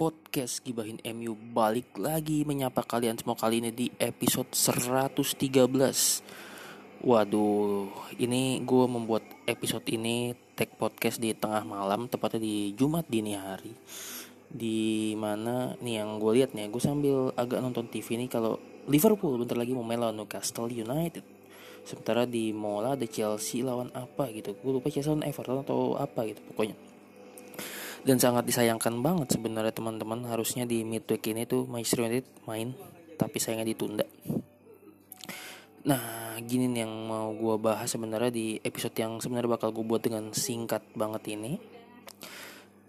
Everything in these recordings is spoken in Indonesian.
Podcast Gibahin MU balik lagi menyapa kalian semua kali ini di episode 113 Waduh, ini gue membuat episode ini tag podcast di tengah malam Tepatnya di Jumat dini hari. Di mana nih yang gue lihat nih gue sambil agak nonton TV nih kalau Liverpool bentar lagi mau main lawan Newcastle United sementara di Mola ada Chelsea lawan apa gitu. Gue lupa Chelsea lawan Everton atau apa gitu pokoknya. Dan sangat disayangkan banget sebenarnya teman-teman harusnya di midweek ini tuh Manchester United main tapi sayangnya ditunda. Nah gini nih yang mau gue bahas sebenarnya di episode yang sebenarnya bakal gue buat dengan singkat banget ini.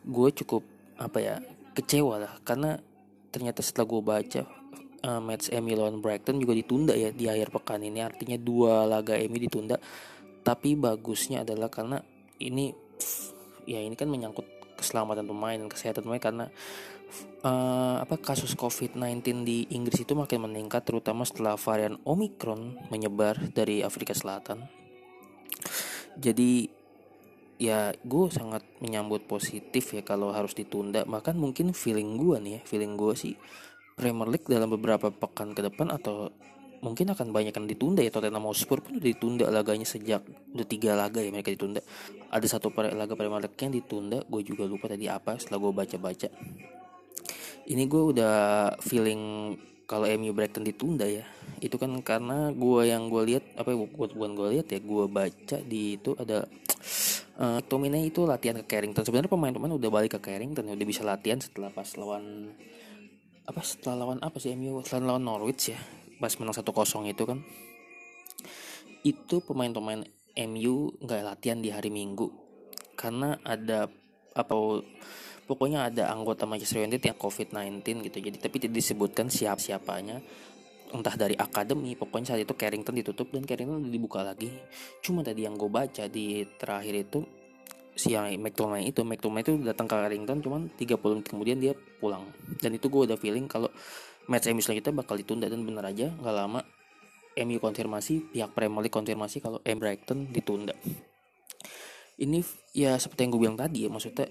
Gue cukup apa ya kecewa lah karena ternyata setelah gue baca uh, match MU lawan Brighton juga ditunda ya di akhir pekan ini. Artinya dua laga MU ditunda. Tapi bagusnya adalah karena ini ya ini kan menyangkut keselamatan pemain dan kesehatan pemain karena uh, apa kasus COVID-19 di Inggris itu makin meningkat terutama setelah varian Omicron menyebar dari Afrika Selatan. Jadi ya gue sangat menyambut positif ya kalau harus ditunda. Bahkan mungkin feeling gue nih ya feeling gue sih Premier League dalam beberapa pekan ke depan atau mungkin akan banyak yang ditunda ya Tottenham Hotspur pun ditunda laganya sejak udah tiga laga ya mereka ditunda. Ada satu laga Premier League yang ditunda gue juga lupa tadi apa setelah gue baca-baca. Ini gue udah feeling kalau MU Brighton ditunda ya. Itu kan karena gue yang gue lihat apa ya bukan gue lihat ya gue baca di itu ada uh, Tomine itu latihan ke Carrington. Sebenarnya pemain-pemain udah balik ke Carrington udah bisa latihan setelah pas lawan apa setelah lawan apa sih MU setelah lawan Norwich ya pas menang satu kosong itu kan. Itu pemain-pemain MU nggak latihan di hari Minggu. Karena ada apa pokoknya ada anggota Manchester United yang COVID-19 gitu. Jadi tapi tidak disebutkan siapa siapanya entah dari akademi pokoknya saat itu Carrington ditutup dan Carrington dibuka lagi. Cuma tadi yang gue baca di terakhir itu si yang McTominay itu McTominay itu datang ke Carrington cuman 30 menit kemudian dia pulang. Dan itu gue udah feeling kalau match MU selanjutnya bakal ditunda dan bener aja nggak lama MU konfirmasi pihak Premier League konfirmasi kalau M Brighton ditunda. Ini ya seperti yang gue bilang tadi ya maksudnya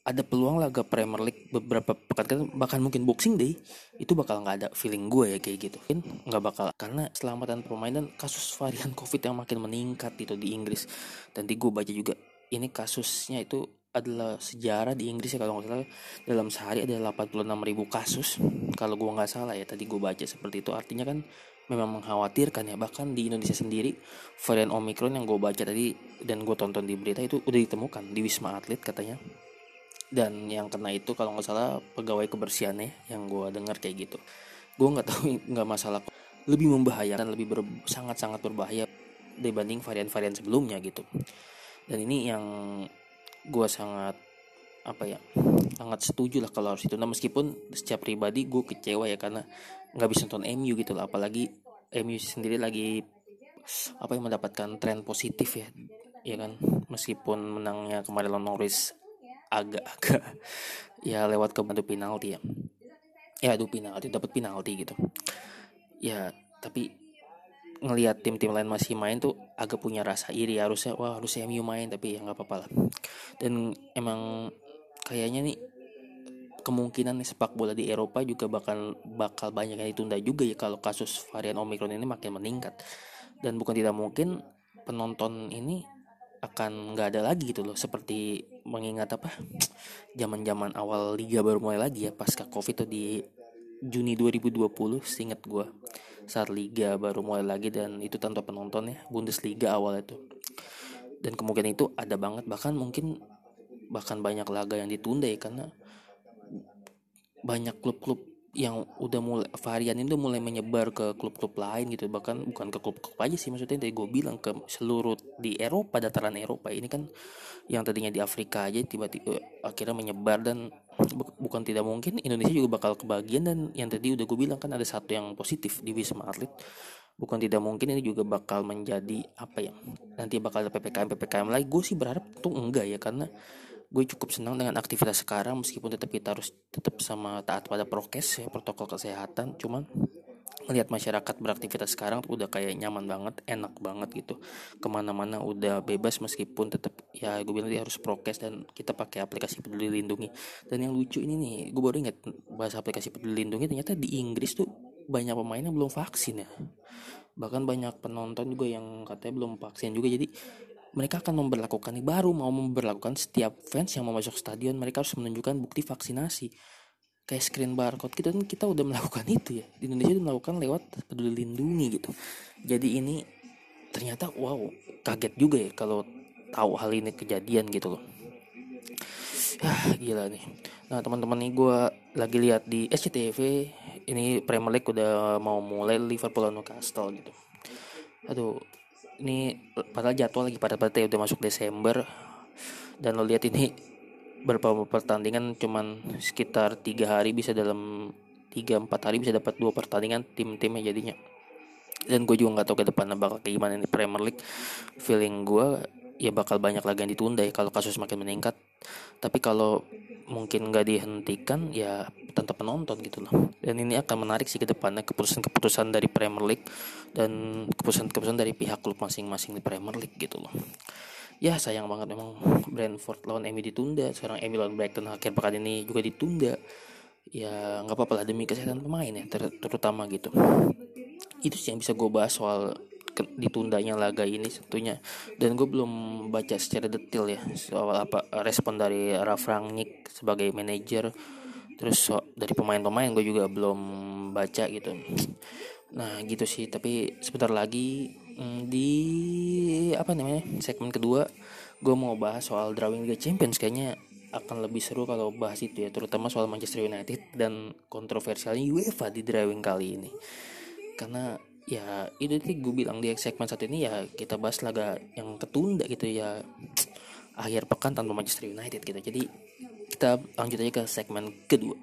ada peluang laga Premier League beberapa pekan kan bahkan mungkin Boxing Day itu bakal nggak ada feeling gue ya kayak gitu kan nggak bakal. Karena selamatan pemain dan kasus varian COVID yang makin meningkat itu di Inggris. Dan di gue baca juga ini kasusnya itu adalah sejarah di Inggris ya kalau nggak salah. Dalam sehari ada 86 ribu kasus. Kalau gue nggak salah ya tadi gue baca seperti itu. Artinya kan memang mengkhawatirkan ya bahkan di Indonesia sendiri varian Omicron yang gue baca tadi dan gue tonton di berita itu udah ditemukan di Wisma Atlet katanya. Dan yang kena itu kalau nggak salah pegawai kebersihannya yang gue dengar kayak gitu. Gue nggak tahu nggak masalah lebih membahayakan lebih ber, sangat sangat berbahaya dibanding varian-varian sebelumnya gitu dan ini yang gue sangat apa ya sangat setuju lah kalau harus itu. Nah meskipun secara pribadi gue kecewa ya karena nggak bisa nonton MU gitu lah apalagi MU sendiri lagi apa yang mendapatkan tren positif ya. Ya kan? Meskipun menangnya kemarin lawan Norwich agak-agak ya lewat ke bantu penalti ya. Ya adu penalti dapat penalti gitu. Ya tapi ngelihat tim-tim lain masih main tuh agak punya rasa iri harusnya wah harus MU main tapi ya nggak apa-apa lah. Dan emang kayaknya nih kemungkinan nih sepak bola di Eropa juga bakal bakal banyak yang ditunda juga ya kalau kasus varian Omicron ini makin meningkat. Dan bukan tidak mungkin penonton ini akan nggak ada lagi gitu loh seperti mengingat apa zaman-zaman awal liga baru mulai lagi ya pasca covid tuh di Juni 2020 seingat gue saat liga baru mulai lagi dan itu tanpa penonton ya Bundesliga awal itu dan kemungkinan itu ada banget bahkan mungkin bahkan banyak laga yang ditunda ya karena banyak klub-klub yang udah mulai varian itu mulai menyebar ke klub-klub lain gitu. Bahkan bukan ke klub-klub aja sih maksudnya tadi gue bilang ke seluruh di Eropa dataran Eropa. Ini kan yang tadinya di Afrika aja tiba-tiba akhirnya menyebar dan bu bukan tidak mungkin Indonesia juga bakal kebagian. Dan yang tadi udah gue bilang kan ada satu yang positif di Wisma Atlet. Bukan tidak mungkin ini juga bakal menjadi apa ya nanti bakal ada ppkm ppkm lagi. Gue sih berharap tuh enggak ya karena gue cukup senang dengan aktivitas sekarang meskipun tetap kita harus tetap sama taat pada prokes ya protokol kesehatan. Cuman melihat masyarakat beraktivitas sekarang udah kayak nyaman banget enak banget gitu. Ke mana-mana udah bebas meskipun tetap ya gue bilang dia harus prokes dan kita pakai aplikasi peduli lindungi. Dan yang lucu ini nih gue baru inget bahas aplikasi peduli lindungi ternyata di Inggris tuh banyak pemain yang belum vaksin ya. Bahkan banyak penonton juga yang katanya belum vaksin juga. Jadi mereka akan memperlakukan baru mau memperlakukan setiap fans yang mau masuk stadion mereka harus menunjukkan bukti vaksinasi. Kayak screen barcode kita kan kita udah melakukan itu ya. Di Indonesia udah melakukan lewat peduli lindungi gitu. Jadi ini ternyata wow kaget juga ya kalau tahu hal ini kejadian gitu loh. Ah gila nih. Nah teman-teman nih gue lagi lihat di SCTV ini Premier League udah mau mulai Liverpool Newcastle gitu. Aduh ini padahal jadwal lagi pada pada udah masuk Desember. Dan lo lihat ini beberapa pertandingan cuman sekitar tiga hari bisa dalam tiga empat hari bisa dapat dua pertandingan tim-timnya jadinya. Dan gue juga nggak tahu ke depannya bakal kayak gimana ini Premier League. Feeling gue ya bakal banyak lagi yang ditunda ya kalau kasus makin meningkat. Tapi kalau mungkin nggak dihentikan ya tanpa penonton gitu loh. Dan ini akan menarik sih ke depannya keputusan-keputusan dari Premier League dan keputusan-keputusan dari pihak klub masing-masing di Premier League gitu loh. Ya sayang banget memang Brentford lawan MU ditunda. Sekarang MU lawan Brighton akhir pekan ini juga ditunda. Ya nggak apa-apa lah demi kesehatan pemain ya ter terutama gitu. Itu sih yang bisa gue bahas soal ditundanya laga ini tentunya. Dan gue belum baca secara detail ya soal apa respon dari Ralf Rangnick sebagai manajer terus so, dari pemain-pemain gue juga belum baca gitu. Nah gitu sih. Tapi sebentar lagi mm, di apa namanya segmen kedua gue mau bahas soal drawing Liga Champions. Kayaknya akan lebih seru kalau bahas itu ya terutama soal Manchester United dan kontroversialnya UEFA di drawing kali ini. Karena ya itu sih gue bilang di segmen satu ini ya kita bahas laga yang ketunda gitu ya akhir pekan tanpa Manchester United gitu. Jadi kita lanjut aja ke segmen kedua.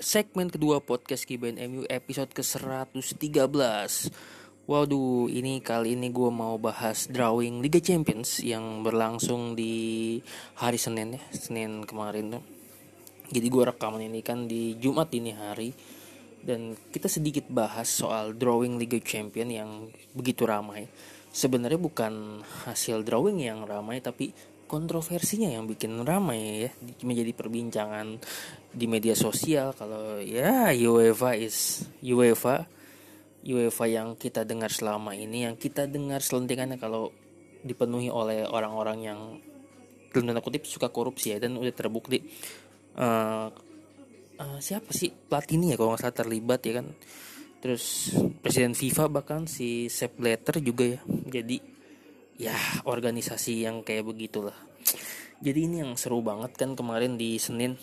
Segmen kedua podcast Kibain MU episode ke-113 Waduh, ini kali ini gue mau bahas drawing Liga Champions yang berlangsung di hari Senin ya, Senin kemarin tuh. Jadi gue rekaman ini kan di Jumat ini hari dan kita sedikit bahas soal drawing Liga Champions yang begitu ramai. Sebenarnya bukan hasil drawing yang ramai tapi kontroversinya yang bikin ramai ya menjadi perbincangan di media sosial kalau ya UEFA is UEFA UEFA yang kita dengar selama ini yang kita dengar selentingannya kalau dipenuhi oleh orang-orang yang dalam tanda kutip suka korupsi ya dan udah terbukti uh, uh, siapa sih? Platini ya kalau nggak salah terlibat ya kan. Terus presiden FIFA bahkan si Sepp Blatter juga ya. Jadi ya organisasi yang kayak begitulah. Jadi ini yang seru banget kan kemarin di Senin.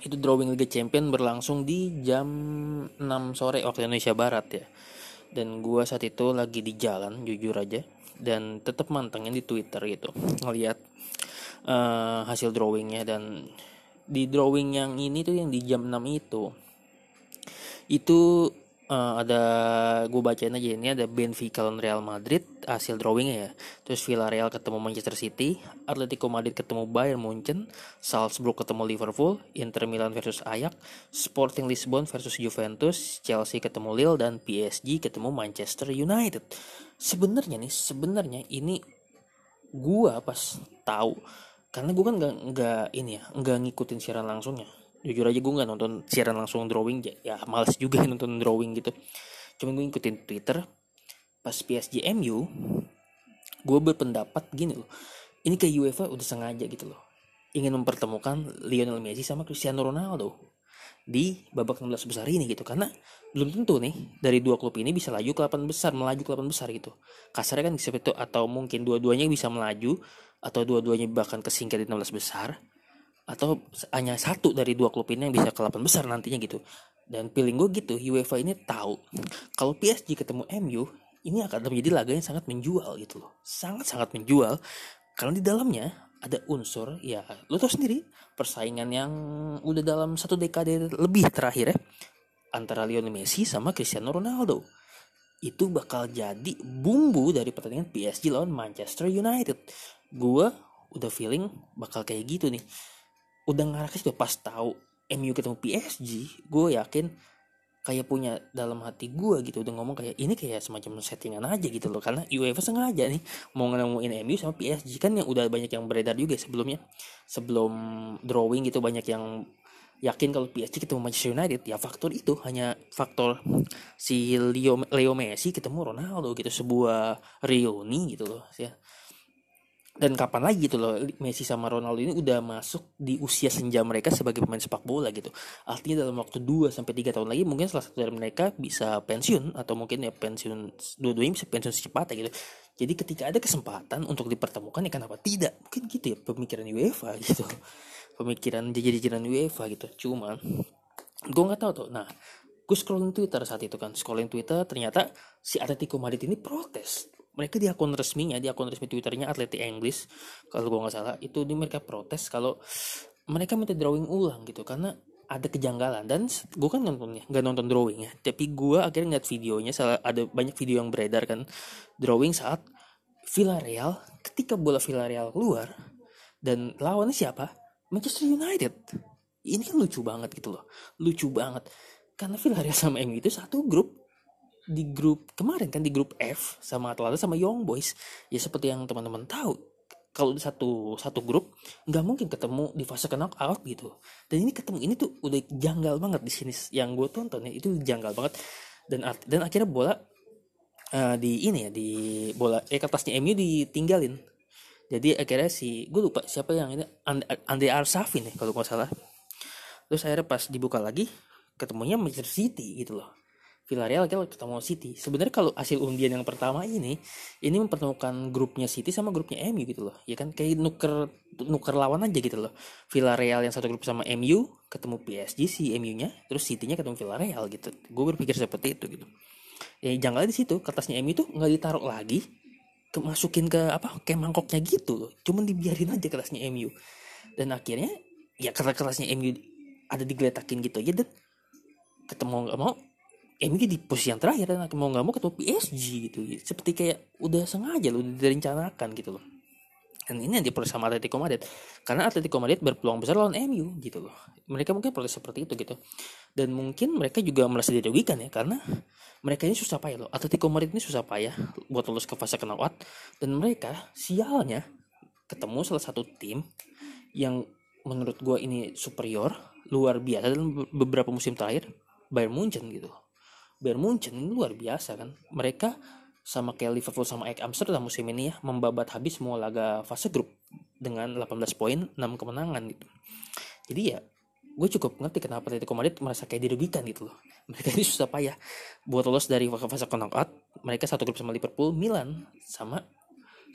Itu drawing Liga Champion berlangsung di jam 6 sore waktu Indonesia Barat ya. Dan gue saat itu lagi di jalan jujur aja. Dan tetap mantengin di Twitter gitu ngelihat uh, hasil drawingnya dan di drawing yang ini tuh yang di jam 6 itu. Itu uh, ada gue bacain aja ini ada Benfica lawan Real Madrid hasil drawingnya ya. Terus Villarreal ketemu Manchester City Atletico Madrid ketemu Bayern Munchen Salzburg ketemu Liverpool Inter Milan versus Ajax Sporting Lisbon versus Juventus Chelsea ketemu Lille dan PSG ketemu Manchester United. Sebenarnya nih sebenarnya ini gue pas tahu karena gue kan nggak ini ya nggak ngikutin siaran langsungnya. Jujur aja gue nggak nonton siaran langsung drawing ya males juga nonton drawing gitu. Cuma gue ngikutin twitter pas PSG MU gue berpendapat gini loh ini kayak UEFA udah sengaja gitu loh. Ingin mempertemukan Lionel Messi sama Cristiano Ronaldo di babak 16 besar ini gitu. Karena belum tentu nih dari dua klub ini bisa laju ke 8 besar melaju ke 8 besar gitu. Kasarnya kan seperti itu atau mungkin dua-duanya bisa melaju atau dua-duanya bahkan kesingkir di 16 besar atau hanya satu dari dua klub ini yang bisa ke 8 besar nantinya gitu. Dan feeling gue gitu UEFA ini tahu kalau PSG ketemu MU ini akan menjadi laga yang sangat menjual gitu loh. Sangat sangat menjual. Karena di dalamnya ada unsur ya lo tau sendiri persaingan yang udah dalam satu dekade lebih terakhir ya antara Lionel Messi sama Cristiano Ronaldo. Itu bakal jadi bumbu dari pertandingan PSG lawan Manchester United gue udah feeling bakal kayak gitu nih. Udah ngarah situ pas tahu MU ketemu PSG gue yakin kayak punya dalam hati gue gitu udah ngomong kayak ini kayak semacam settingan aja gitu loh karena UEFA sengaja nih mau nemuin MU sama PSG kan yang udah banyak yang beredar juga sebelumnya. Sebelum drawing gitu banyak yang yakin kalau PSG ketemu Manchester United ya faktor itu hanya faktor si Leo Leo Messi ketemu Ronaldo gitu sebuah reuni gitu loh ya dan kapan lagi gitu loh Messi sama Ronaldo ini udah masuk di usia senja mereka sebagai pemain sepak bola gitu. Artinya dalam waktu 2 sampai 3 tahun lagi mungkin salah satu dari mereka bisa pensiun atau mungkin ya pensiun dua-duanya bisa pensiun secepatnya gitu. Jadi ketika ada kesempatan untuk dipertemukan ya kenapa tidak? Mungkin gitu ya pemikiran UEFA gitu. Pemikiran jajaran UEFA gitu. Cuma gue nggak tahu tuh. Nah, gue scrolling Twitter saat itu kan, scrolling Twitter ternyata si Atletico Madrid ini protes mereka di akun resminya di akun resmi twitternya Atleti English kalau gue nggak salah itu di mereka protes kalau mereka minta drawing ulang gitu karena ada kejanggalan. Dan gue kan nontonnya nggak nonton drawing ya tapi gue akhirnya ngeliat videonya salah ada banyak video yang beredar kan drawing saat Villarreal ketika bola Villarreal keluar dan lawannya siapa? Manchester United. Ini kan lucu banget gitu loh lucu banget. Karena Villarreal sama MU itu satu grup di grup kemarin kan di grup F sama Atlanta sama Young Boys. Ya seperti yang teman-teman tahu kalau di satu satu grup nggak mungkin ketemu di fase knockout gitu. Dan ini ketemu ini tuh udah janggal banget di sini yang gue tonton ya itu janggal banget. Dan dan akhirnya bola uh, di ini ya di bola eh kertasnya MU ditinggalin. Jadi akhirnya si gue lupa siapa yang ini Andre Arsafin ya kalau nggak salah. Terus akhirnya pas dibuka lagi ketemunya Manchester City gitu loh Villarreal kita ketemu City. Sebenarnya kalau hasil undian yang pertama ini, ini mempertemukan grupnya City sama grupnya MU gitu loh. Ya kan kayak nuker nuker lawan aja gitu loh. Villarreal yang satu grup sama MU ketemu PSG si MU-nya, terus City-nya ketemu Villarreal gitu. Gue berpikir seperti itu gitu. Ya jangan di situ kertasnya MU tuh nggak ditaruh lagi, kemasukin ke apa kayak mangkoknya gitu loh. Cuman dibiarin aja kertasnya MU. Dan akhirnya ya kertas-kertasnya MU ada digeletakin gitu aja dan ketemu nggak mau MU di posisi yang terakhir dan mau nggak mau ketemu PSG gitu. Seperti kayak udah sengaja loh udah direncanakan gitu loh. Dan ini yang diprotes sama Atletico Madrid. Karena Atletico Madrid berpeluang besar lawan MU gitu loh. Mereka mungkin protes seperti itu gitu. Dan mungkin mereka juga merasa dirugikan ya karena mereka ini susah payah loh. Atletico Madrid ini susah payah buat lolos ke fase knockout dan mereka sialnya ketemu salah satu tim yang menurut gue ini superior luar biasa dalam beberapa musim terakhir Bayern Munchen gitu Bayern Munchen ini luar biasa kan? Mereka sama kayak Liverpool sama Ajax Amsterdam musim ini ya membabat habis semua laga fase grup dengan 18 poin 6 kemenangan gitu. Jadi ya gue cukup ngerti kenapa Atletico Madrid merasa kayak dirugikan gitu loh. Mereka ini susah payah buat lolos dari fase knockout. Mereka satu grup sama Liverpool Milan sama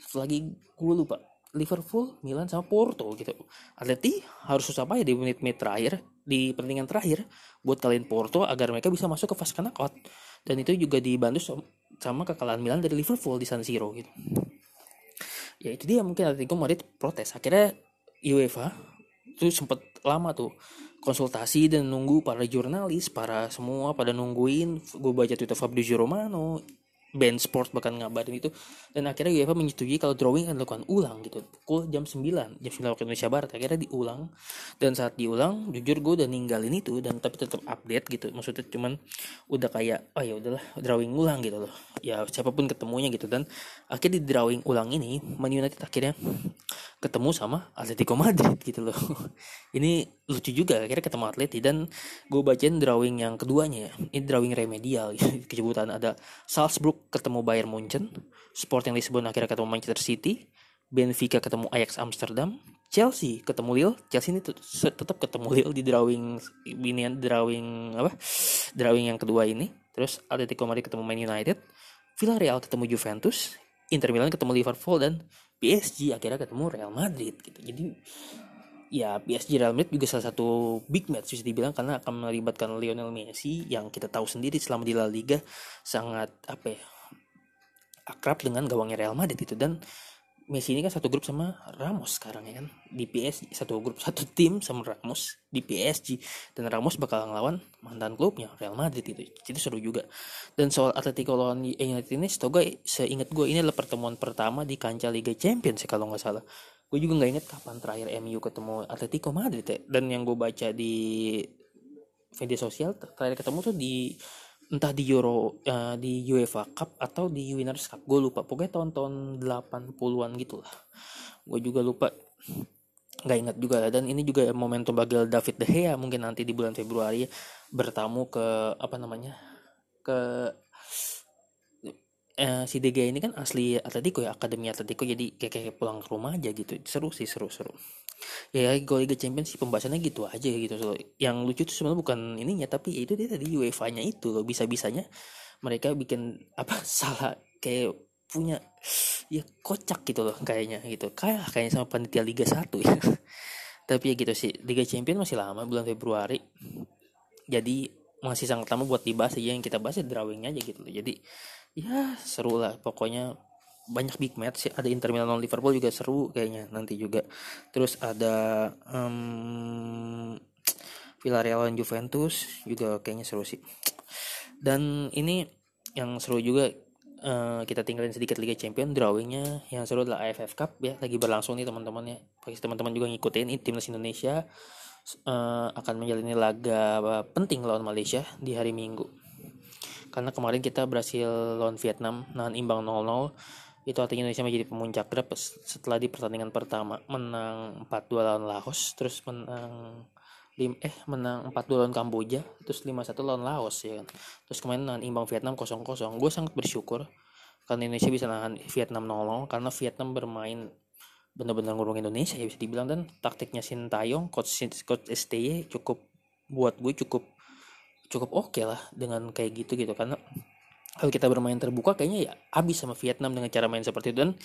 satu lagi gue lupa Liverpool, Milan sama Porto gitu. Atleti harus susah payah di menit-menit terakhir di pertandingan terakhir buat kalian Porto agar mereka bisa masuk ke fase knockout. Dan itu juga dibantu sama kekalahan Milan dari Liverpool di San Siro gitu. Ya itu dia mungkin Atletico Madrid protes. Akhirnya UEFA itu sempat lama tuh konsultasi dan nunggu para jurnalis, para semua pada nungguin. Gue baca Twitter Fabrizio Romano, band sport bahkan ngabarin itu dan akhirnya UEFA menyetujui kalau drawing akan dilakukan ulang gitu. Pukul jam 9 jam 9 waktu Indonesia Barat. Akhirnya diulang. Dan saat diulang jujur gue udah ninggalin itu dan tapi tetap update gitu. Maksudnya cuman udah kayak oh ya udahlah drawing ulang gitu loh. Ya siapa pun ketemunya gitu. Dan akhirnya di drawing ulang ini Man United akhirnya ketemu sama Atletico Madrid gitu loh. Ini lucu juga akhirnya ketemu Atleti dan gue bacain drawing yang keduanya ya. Ini drawing remedial gitu. kejubutan ada Salzburg ketemu Bayern Munchen Sporting Lisbon akhirnya ketemu Manchester City Benfica ketemu Ajax Amsterdam Chelsea ketemu Lille. Chelsea ini tetap ketemu Lille di drawing ini drawing apa drawing yang kedua ini. Terus Atletico Madrid ketemu Man United Villarreal ketemu Juventus Inter Milan ketemu Liverpool dan PSG akhirnya ketemu Real Madrid gitu. Jadi ya PSG Real Madrid juga salah satu big match bisa dibilang karena akan melibatkan Lionel Messi yang kita tahu sendiri selama di La Liga sangat apa ya akrab dengan gawangnya Real Madrid itu dan Messi ini kan satu grup sama Ramos sekarang ya kan? Di PSG satu grup satu tim sama Ramos di PSG dan Ramos bakal ngelawan mantan klubnya Real Madrid itu itu seru juga. Dan soal Atletico lawan United ini gue seingat gue ini adalah pertemuan pertama di kancah Liga Champions kalau nggak salah. Gue juga nggak inget kapan terakhir MU ketemu Atletico Madrid ya. Dan yang gue baca di media sosial terakhir ketemu tuh di entah di Euro uh, di UEFA Cup atau di Winners Cup. Gue lupa. Pokoknya tahun-tahun 80-an gitu lah gue juga lupa. Nggak ingat juga. Lah dan ini juga momentum bagi David De Gea mungkin nanti di bulan Februari bertamu ke apa namanya ke eh, si De Gea ini kan asli Atletico ya akademi Atletico. Jadi kayak, kayak pulang ke rumah aja gitu. Seru sih seru seru ya gol Liga Champions sih pembahasannya gitu aja gitu. So, yang lucu tuh sebenarnya bukan ininya tapi ya itu dia tadi UEFA nya itu loh bisa bisanya mereka bikin apa salah kayak punya ya kocak gitu loh kayaknya gitu. Kayak kayaknya sama panitia Liga 1 ya. Tapi ya gitu sih Liga Champions masih lama bulan Februari. Jadi masih sangat lama buat dibahas. Aja yang kita bahas ya drawingnya aja gitu loh. Jadi ya seru lah pokoknya banyak big match ada Inter Milan lawan Liverpool juga seru kayaknya nanti juga. Terus ada um, Villarreal lawan Juventus juga kayaknya seru sih. Dan ini yang seru juga uh, kita tinggalin sedikit Liga Champion drawingnya yang seru adalah AFF Cup ya. Lagi berlangsung nih teman-teman ya. Pasti teman-teman juga ngikutin ini timnas Indonesia uh, akan menjalani laga penting lawan Malaysia di hari Minggu. Karena kemarin kita berhasil lawan Vietnam nahan imbang 0-0 itu artinya Indonesia menjadi pemuncak grup setelah di pertandingan pertama menang 4-2 lawan Laos terus menang lim eh menang 4-2 lawan Kamboja terus 5-1 lawan Laos ya kan. Terus kemarin nahan imbang Vietnam 0-0 gue sangat bersyukur karena Indonesia bisa nahan Vietnam 0 karena Vietnam bermain benar-benar ngurung Indonesia ya bisa dibilang. Dan taktiknya Sintayong coach coach STY cukup buat gue cukup cukup oke okay lah dengan kayak gitu gitu karena kalau kita bermain terbuka kayaknya ya habis sama Vietnam dengan cara main seperti itu. Dan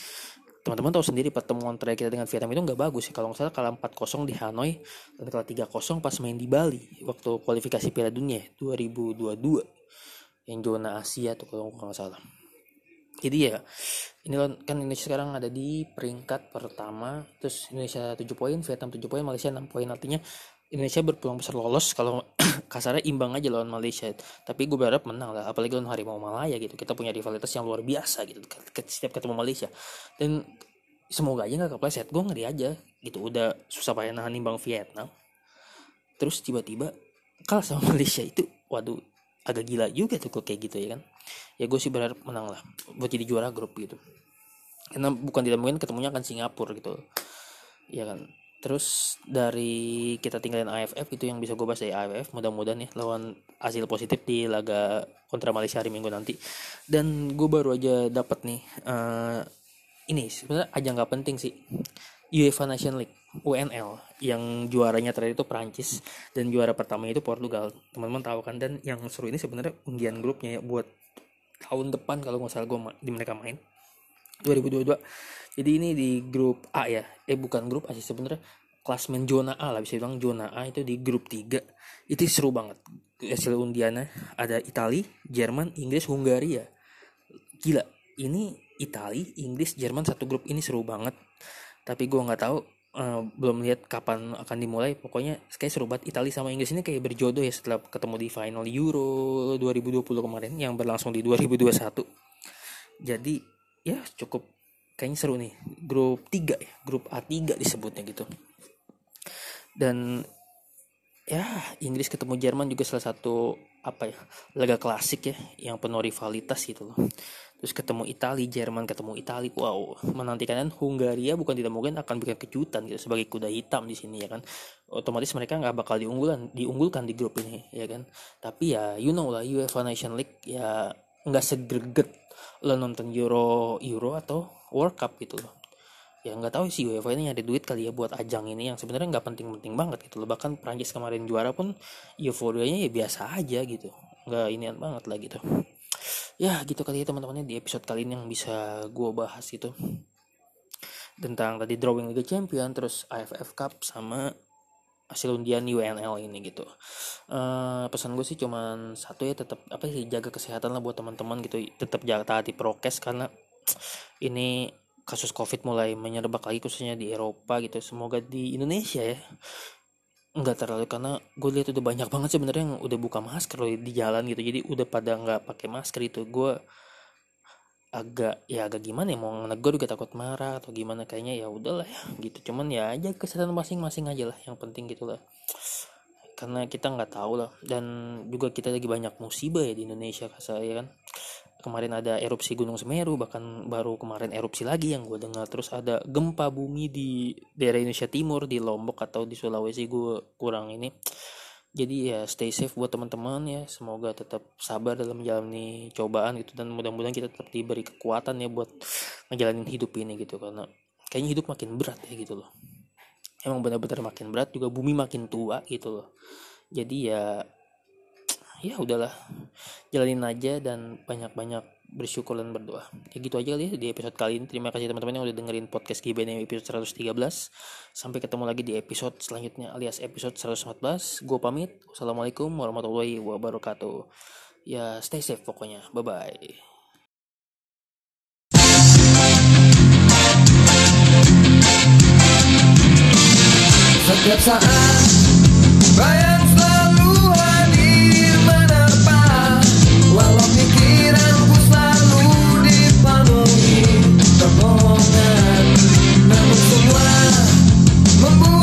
teman-teman tahu sendiri pertemuan terakhir kita dengan Vietnam itu nggak bagus ya. Kalau nggak salah kalah 4-0 di Hanoi dan kalah 3-0 pas main di Bali waktu kualifikasi Piala Dunia 2022 yang zona Asia tuh kalau nggak salah. Jadi ya ini kan Indonesia sekarang ada di peringkat pertama terus Indonesia 7 poin Vietnam 7 poin Malaysia 6 poin. Artinya Indonesia berpeluang besar lolos kalau kasarnya imbang aja lawan Malaysia. Tapi gue berharap menang lah apalagi lawan Harimau Malaya gitu. Kita punya rivalitas yang luar biasa gitu setiap ketemu Malaysia. Dan semoga aja nggak kepleset gue ngeri aja gitu. Udah susah payah nahan imbang Vietnam. Terus tiba-tiba kalah sama Malaysia itu waduh agak gila juga tuh kayak gitu ya kan. Ya gue sih berharap menang lah buat jadi juara grup gitu. Karena bukan tidak mungkin ketemunya akan Singapura gitu. Ya kan terus dari kita tinggalin AFF itu yang bisa gue bahas dari AFF mudah-mudahan ya lawan hasil positif di laga kontra Malaysia hari Minggu nanti. Dan gue baru aja dapat nih uh, ini sebenarnya aja nggak penting sih. UEFA Nation League UNL yang juaranya terakhir itu Prancis dan juara pertama itu Portugal. Teman-teman tahu kan dan yang seru ini sebenarnya undian grupnya ya buat tahun depan kalau nggak salah gue di mereka main 2022 jadi ini di grup A ya. Eh bukan grup A sih sebenarnya. Klasmen zona A lah bisa bilang zona A itu di grup 3 itu seru banget. Hasil undiannya ada Itali Jerman Inggris Hungaria gila ini Itali Inggris Jerman satu grup ini seru banget. Tapi gue nggak tahu uh, belum lihat kapan akan dimulai. Pokoknya kayak seru banget. Italia sama Inggris ini kayak berjodoh ya setelah ketemu di final Euro 2020 kemarin yang berlangsung di 2021 jadi ya cukup kayaknya seru nih. Grup 3 ya grup A3 disebutnya gitu. Dan ya Inggris ketemu Jerman juga salah satu apa ya laga klasik ya yang penuh rivalitas gitu loh. Terus ketemu Italia Jerman ketemu Italia wow menantikan Hungaria bukan tidak mungkin akan bikin kejutan gitu sebagai kuda hitam di sini ya kan? Otomatis mereka nggak bakal diunggulan diunggulkan di grup ini ya kan? Tapi ya you know lah UEFA Nation League ya nggak segreget lo nonton Euro Euro atau World Cup gitu loh. Ya nggak tahu sih UEFA ini nyari duit kali ya buat ajang ini yang sebenarnya nggak penting-penting banget gitu loh. Bahkan Prancis kemarin juara pun euforianya ya biasa aja gitu. Nggak inian banget lah gitu. Ya gitu kali ya teman-teman di episode kali ini yang bisa gue bahas itu. Tentang tadi drawing Liga Champion terus AFF Cup sama hasil undian UNL ini gitu. Uh, pesan gue sih cuman satu ya tetap apa sih jaga kesehatan lah buat teman-teman gitu. Tetap jaga taati prokes karena ini kasus covid mulai menyerbak lagi khususnya di Eropa gitu. Semoga di Indonesia ya nggak terlalu karena gue lihat udah banyak banget sebenarnya yang udah buka masker loh di jalan gitu. Jadi udah pada nggak pakai masker itu. Gue agak ya agak gimana ya mau negur juga takut marah atau gimana kayaknya ya udahlah ya gitu. Cuman ya aja kesehatan masing-masing aja lah yang penting gitulah karena kita nggak tahu lah dan juga kita lagi banyak musibah ya di Indonesia saya kan. Kemarin ada erupsi Gunung Semeru bahkan baru kemarin erupsi lagi yang gue dengar. Terus ada gempa bumi di daerah Indonesia Timur di Lombok atau di Sulawesi gue kurang ini jadi ya stay safe buat teman-teman ya. Semoga tetap sabar dalam menjalani cobaan gitu dan mudah-mudahan kita tetap diberi kekuatan ya buat ngejalanin hidup ini gitu. Karena kayaknya hidup makin berat ya gitu loh. Emang benar-benar makin berat juga bumi makin tua gitu loh. Jadi ya ya udahlah. Jalanin aja dan banyak-banyak bersyukur dan berdoa. Ya gitu aja kali ya di episode kali ini. Terima kasih teman-teman yang udah dengerin podcast GBN episode 113 sampai ketemu lagi di episode selanjutnya alias episode 114 gue pamit. Wassalamualaikum warahmatullahi wabarakatuh. Ya stay safe pokoknya. Bye bye setiap saat bayang selalu hadir menerpa. Walau namun semua